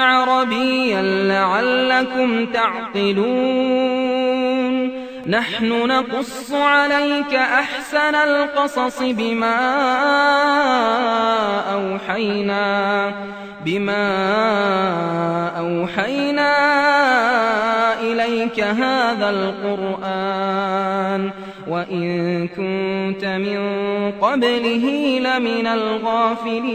عربيا لعلكم تعقلون. نحن نقص عليك أحسن القصص بما أوحينا بما أوحينا إليك هذا القرآن. وإن كنت من قبله لمن الغافلين.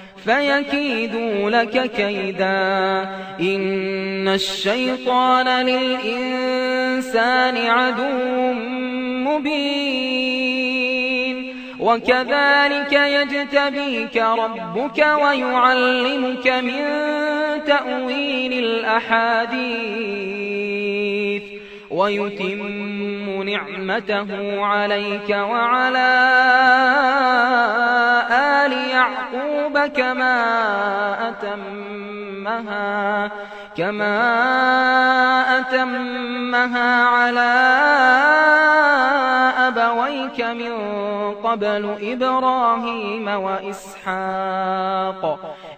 فيكيدوا لك كيدا. إن الشيطان للإنسان عدو مبين. وكذلك يجتبيك ربك ويعلمك من تأويل الأحاديث. ويتم نعمته عليك وعلى آل يعقوب كما أتمها كما أتمها على أبويك من قبل إبراهيم وإسحاق.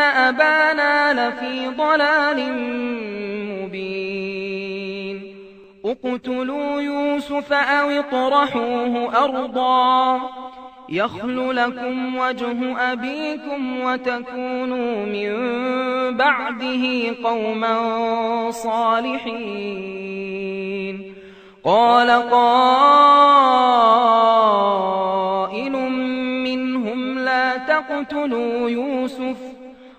أبانا لفي ضلال مبين اقتلوا يوسف أو اطرحوه أرضا يخل لكم وجه أبيكم وتكونوا من بعده قوما صالحين قال قائل منهم لا تقتلوا يوسف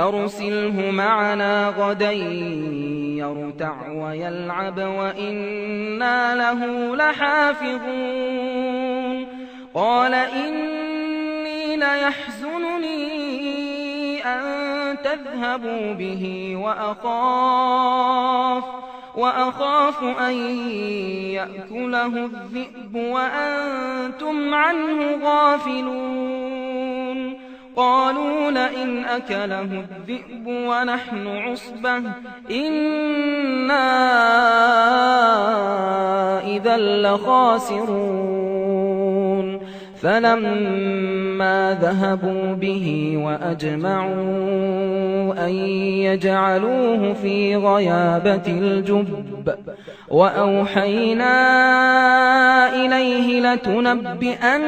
أرسله معنا غدا يرتع ويلعب وإنا له لحافظون. قال إني ليحزنني أن تذهبوا به وأخاف وأخاف أن يأكله الذئب وأنتم عنه غافلون. قالوا لئن أكله الذئب ونحن عصبة إنا إذا لخاسرون. فلما ذهبوا به وأجمعوا أن يجعلوه في غيابة الجب وأوحينا إليه لتنبئنهم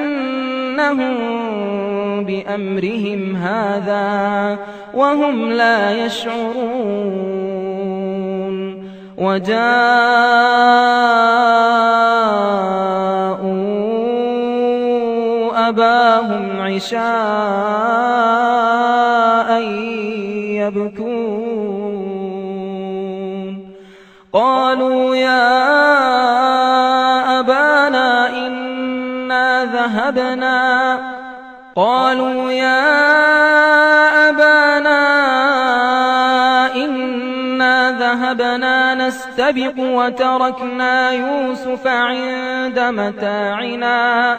بأمرهم هذا وهم لا يشعرون. وجاءوا أباهم عشاء يبكون. قالوا يا أبانا إنا ذهبنا. قالوا يا أبانا إنا ذهبنا نستبق وتركنا يوسف عند متاعنا.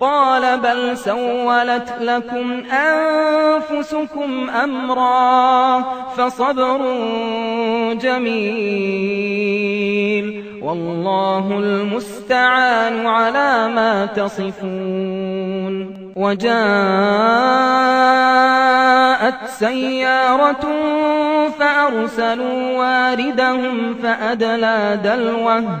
قال بل سولت لكم أنفسكم أمرا فصبر جميل والله المستعان على ما تصفون وجاءت سيارة فأرسلوا واردهم فأدلى دلوه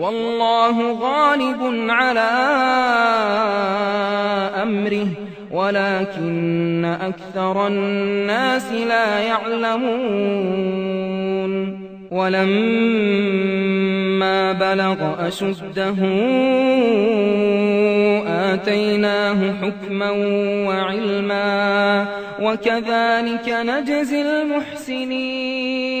والله غالب على أمره ولكن أكثر الناس لا يعلمون. ولما بلغ أشده آتيناه حكما وعلما وكذلك نجزي المحسنين.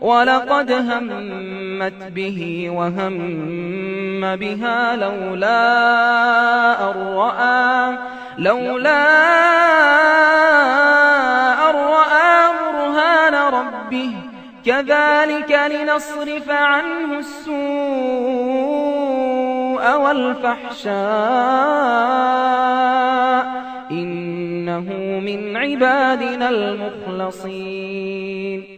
ولقد همت به وهم بها لولا رأى لولا رأى برهان ربه. كذلك لنصرف عنه السوء والفحشاء. إنه من عبادنا المخلصين.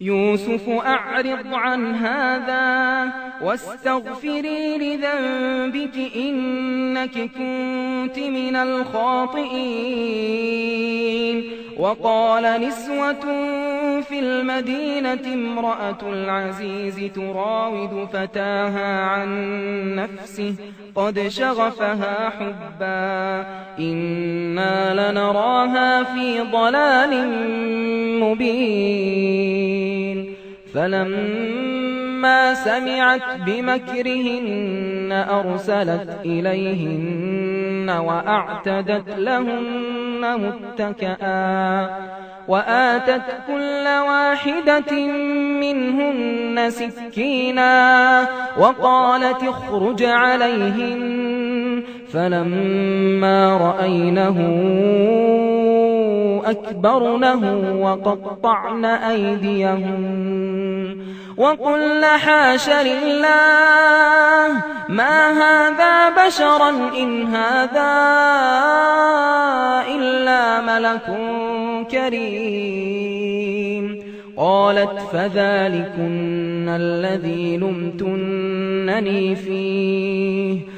يوسف أعرض عن هذا واستغفري لذنبك إنك كنت من الخاطئين. وقال نسوة في المدينة امرأة العزيز تراود فتاها عن نفسه قد شغفها حبا. إنا لنراها في ضلال مبين. فلما سمعت بمكرهن أرسلت إليهن وأعتدت لهن متكئا. وآتت كل واحدة منهن سكينا وقالت اخرج عليهن فلما رأينه أكبرنه وقطعن أيديهن وقلن حاش لله ما هذا بشرا إن هذا إلا ملك كريم قالت فذلكن الذي لمتنني فيه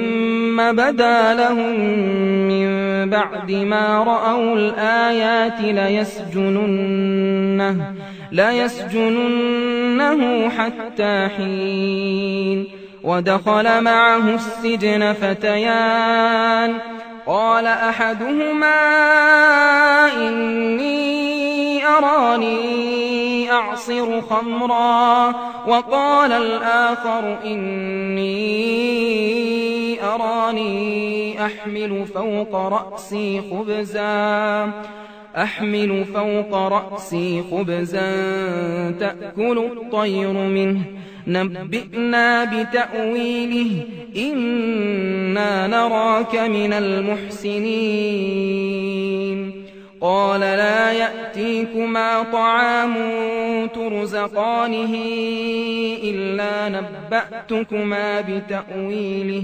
بدا لهم من بعد ما رأوا الآيات ليسجننه, ليسجننه حتى حين. ودخل معه السجن فتيان. قال أحدهما إني أراني أعصر خمرا. وقال الآخر إني أراني أحمل فوق رأسي خبزا أحمل فوق رأسي خبزا تأكل الطير منه نبئنا بتأويله إنا نراك من المحسنين قال لا يأتيكما طعام ترزقانه إلا نبأتكما بتأويله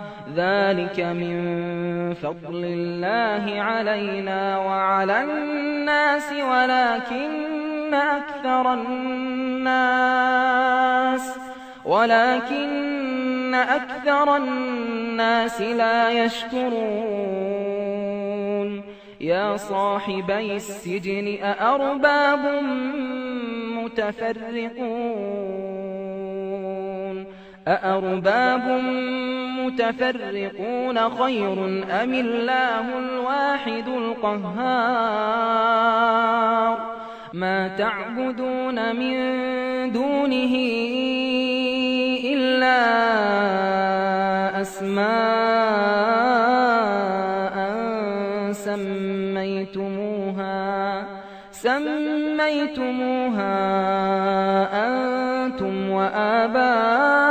ذلك من فضل الله علينا وعلى الناس ولكن أكثر الناس ولكن أكثر الناس لا يشكرون يا صاحبي السجن أأرباب متفرقون أأرباب متفرقون خير أم الله الواحد القهار ما تعبدون من دونه إلا أسماء سميتموها سميتموها أنتم وآباؤكم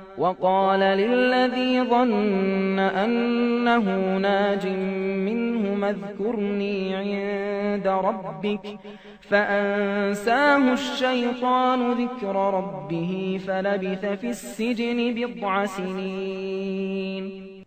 وقال للذي ظن أنه ناج منه اذكرني عند ربك فأنساه الشيطان ذكر ربه فلبث في السجن بضع سنين.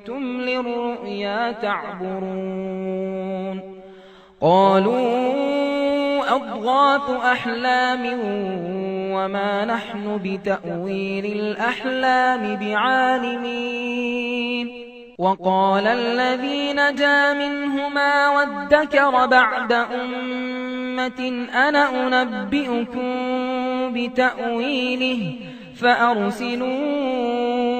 كنتم للرؤيا تعبرون. قالوا أضغاث أحلام وما نحن بتأويل الأحلام بعالمين. وقال الذي نجا منهما وادكر بعد أمة أنا أنبئكم بتأويله فأرسلون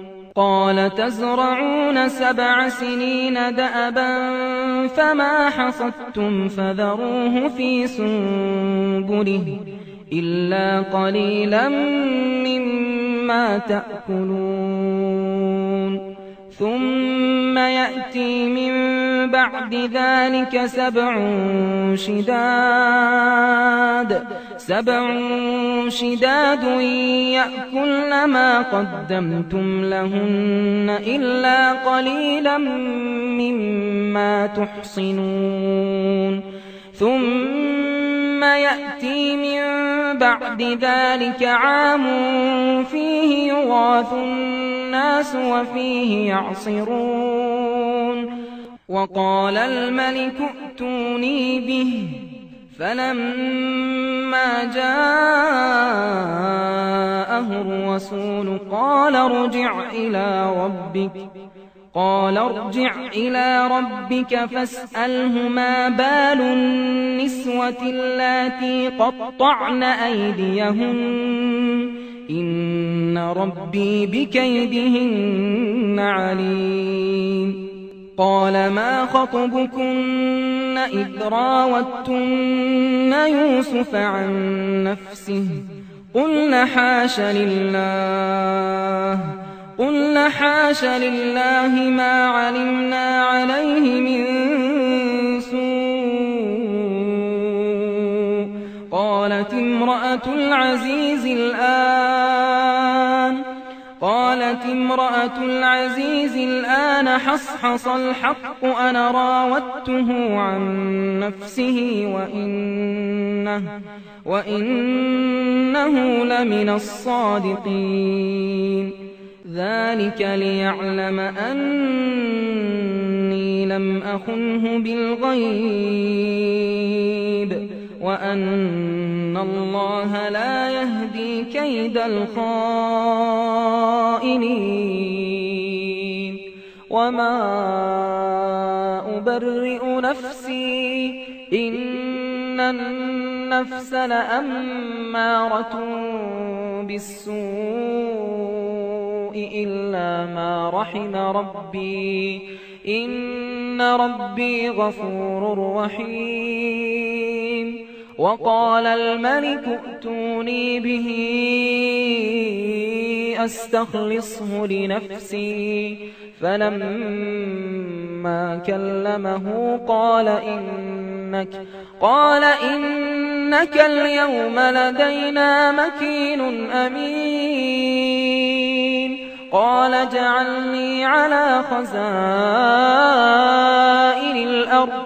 قال تزرعون سبع سنين دأبا فما حصدتم فذروه في سنبله إلا قليلا مما تأكلون. ثم يأتي من بعد ذلك سبع شداد. سبع شداد يأكلن ما قدمتم لهن إلا قليلا مما تحصنون. ثم يأتي من بعد ذلك عام فيه يغاث الناس وفيه يعصرون. وقال الملك ائتوني به. فلما جاءه الرسول قال ارجع إلى ربك قال ارجع إلى ربك فاسأله ما بال النسوة اللاتي قطعن أيديهن إن ربي بكيدهن عليم. قال ما خطبكن إذ راوتن يوسف عن نفسه قلن حاش لله قلن حاش لله ما علمنا عليه من سوء. قالت امرأة العزيز الآن قالت امرأة العزيز الآن حصحص الحق أنا راودته عن نفسه وإنه, وإنه لمن الصادقين. ذلك ليعلم أني لم أخنه بالغيب. وأن الله لا يهدي كيد الخائنين وما أبرئ نفسي إن النفس لأمارة بالسوء إلا ما رحم ربي إن ربي غفور رحيم وقال الملك ائتوني به أستخلصه لنفسي. فلما كلمه قال إنك قال إنك اليوم لدينا مكين أمين. قال جعلني على خزائن الأرض.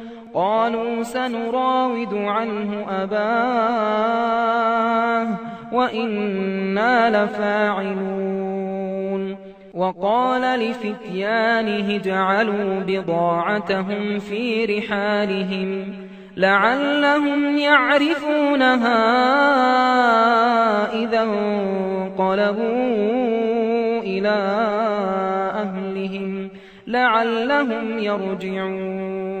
قالوا سنراود عنه أباه وإنا لفاعلون. وقال لفتيانه اجعلوا بضاعتهم في رحالهم لعلهم يعرفونها إذا انقلبوا إلى أهلهم لعلهم يرجعون.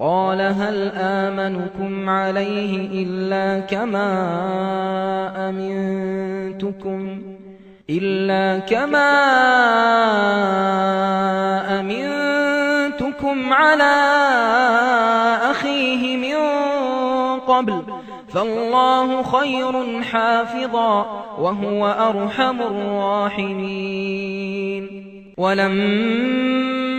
قال هل آمنكم عليه إلا كما أمنتكم؟ إلا كما أمنتكم على أخيه من قبل فالله خير حافظا وهو أرحم الراحمين. ولما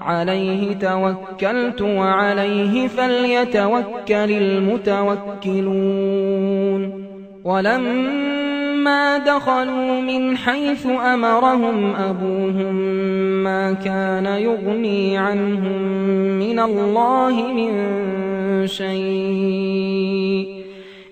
عليه توكلت وعليه فليتوكل المتوكلون. ولما دخلوا من حيث أمرهم أبوهم ما كان يغني عنهم من الله من شيء.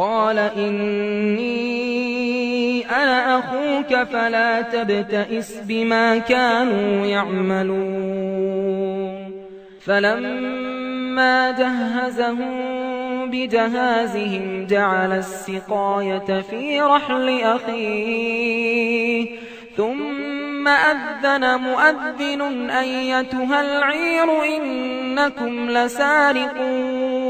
قال إني أنا أخوك فلا تبتئس بما كانوا يعملون. فلما جهزهم بجهازهم جعل السقاية في رحل أخيه ثم أذن مؤذن أيتها العير إنكم لسارقون.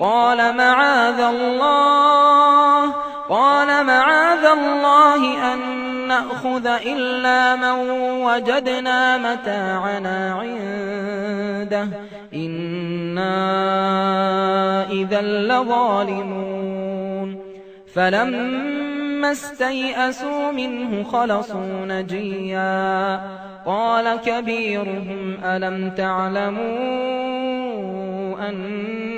قال معاذ الله قال معاذ الله أن نأخذ إلا من وجدنا متاعنا عنده. إنا إذا لظالمون. فلما استيئسوا منه خلصوا نجيا. قال كبيرهم ألم تعلموا أن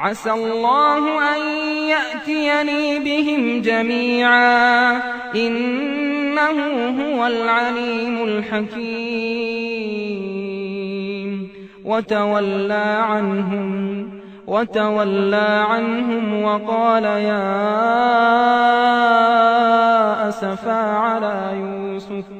عسى الله أن يأتيني بهم جميعا. إنه هو العليم الحكيم. وتولى عنهم وتولى عنهم وقال يا أسفا على يوسف.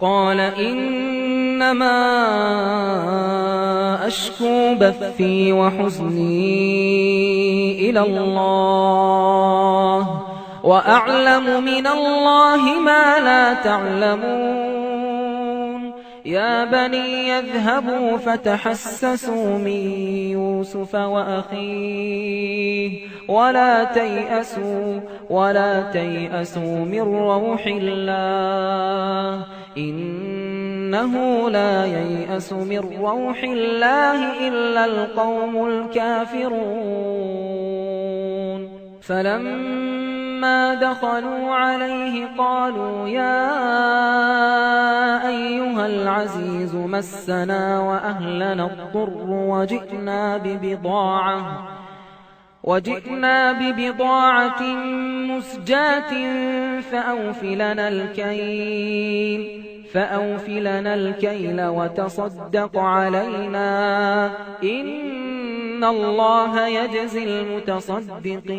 قال إنما أشكو بثي وحزني إلى الله وأعلم من الله ما لا تعلمون يا بني يذهبوا فتحسسوا من يوسف وأخيه ولا تيأسوا ولا تيأسوا من روح الله إنه لا ييأس من روح الله إلا القوم الكافرون فلما دخلوا عليه قالوا يا أيها العزيز مسنا وأهلنا الضر وجئنا ببضاعة وجئنا ببضاعة مسجاة فأوفلنا الكيل فأوفلنا الكيل وتصدق علينا إن الله يجزي المتصدقين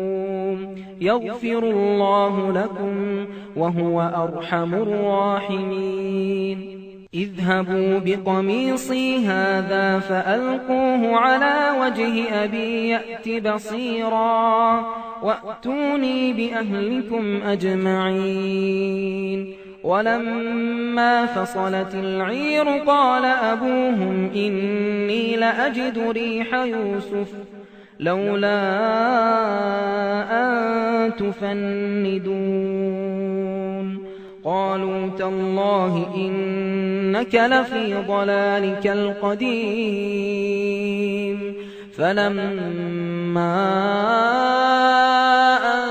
يغفر الله لكم وهو أرحم الراحمين. اذهبوا بقميصي هذا فألقوه على وجه أبي يأت بصيرا وأتوني بأهلكم أجمعين. ولما فصلت العير قال أبوهم إني لأجد ريح يوسف. لولا أن تفندون. قالوا تالله إنك لفي ضلالك القديم. فلما أن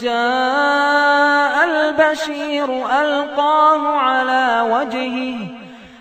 جاء البشير ألقاه على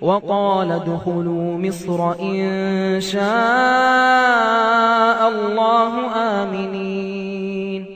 وقال ادخلوا مصر إن شاء الله آمنين.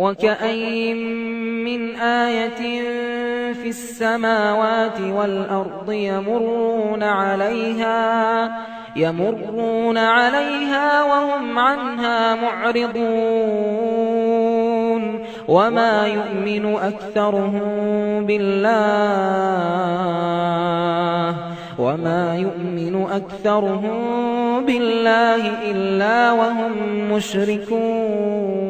وكأين من آية في السماوات والأرض يمرون عليها يمرون عليها وهم عنها معرضون. وما يؤمن أكثرهم بالله وما يؤمن أكثرهم بالله إلا وهم مشركون.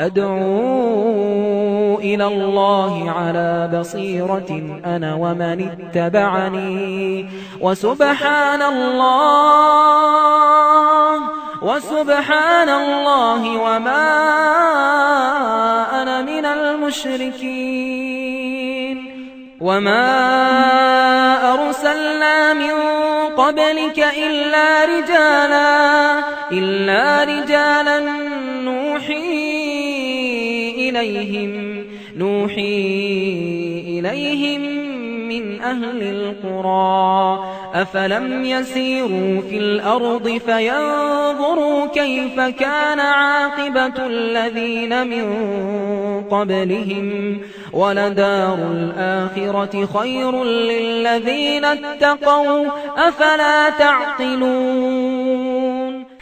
أدعو إلى الله على بصيرة أنا ومن اتبعني. وسبحان الله وسبحان الله وما أنا من المشركين. وما أرسلنا من قبلك إلا رجالا إلا رجالا نوحي إليهم نوحي إليهم من أهل القرى. أفلم يسيروا في الأرض فينظروا كيف كان عاقبة الذين من قبلهم. ولدار الآخرة خير للذين اتقوا أفلا تعقلون؟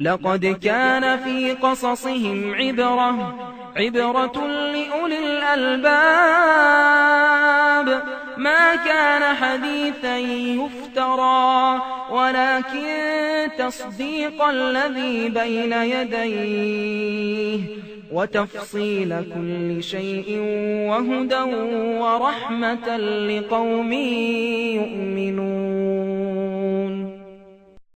لقد كان في قصصهم عبرة عبرة لأولي الألباب. ما كان حديثا يفترى ولكن تصديق الذي بين يديه وتفصيل كل شيء وهدى ورحمة لقوم يؤمنون.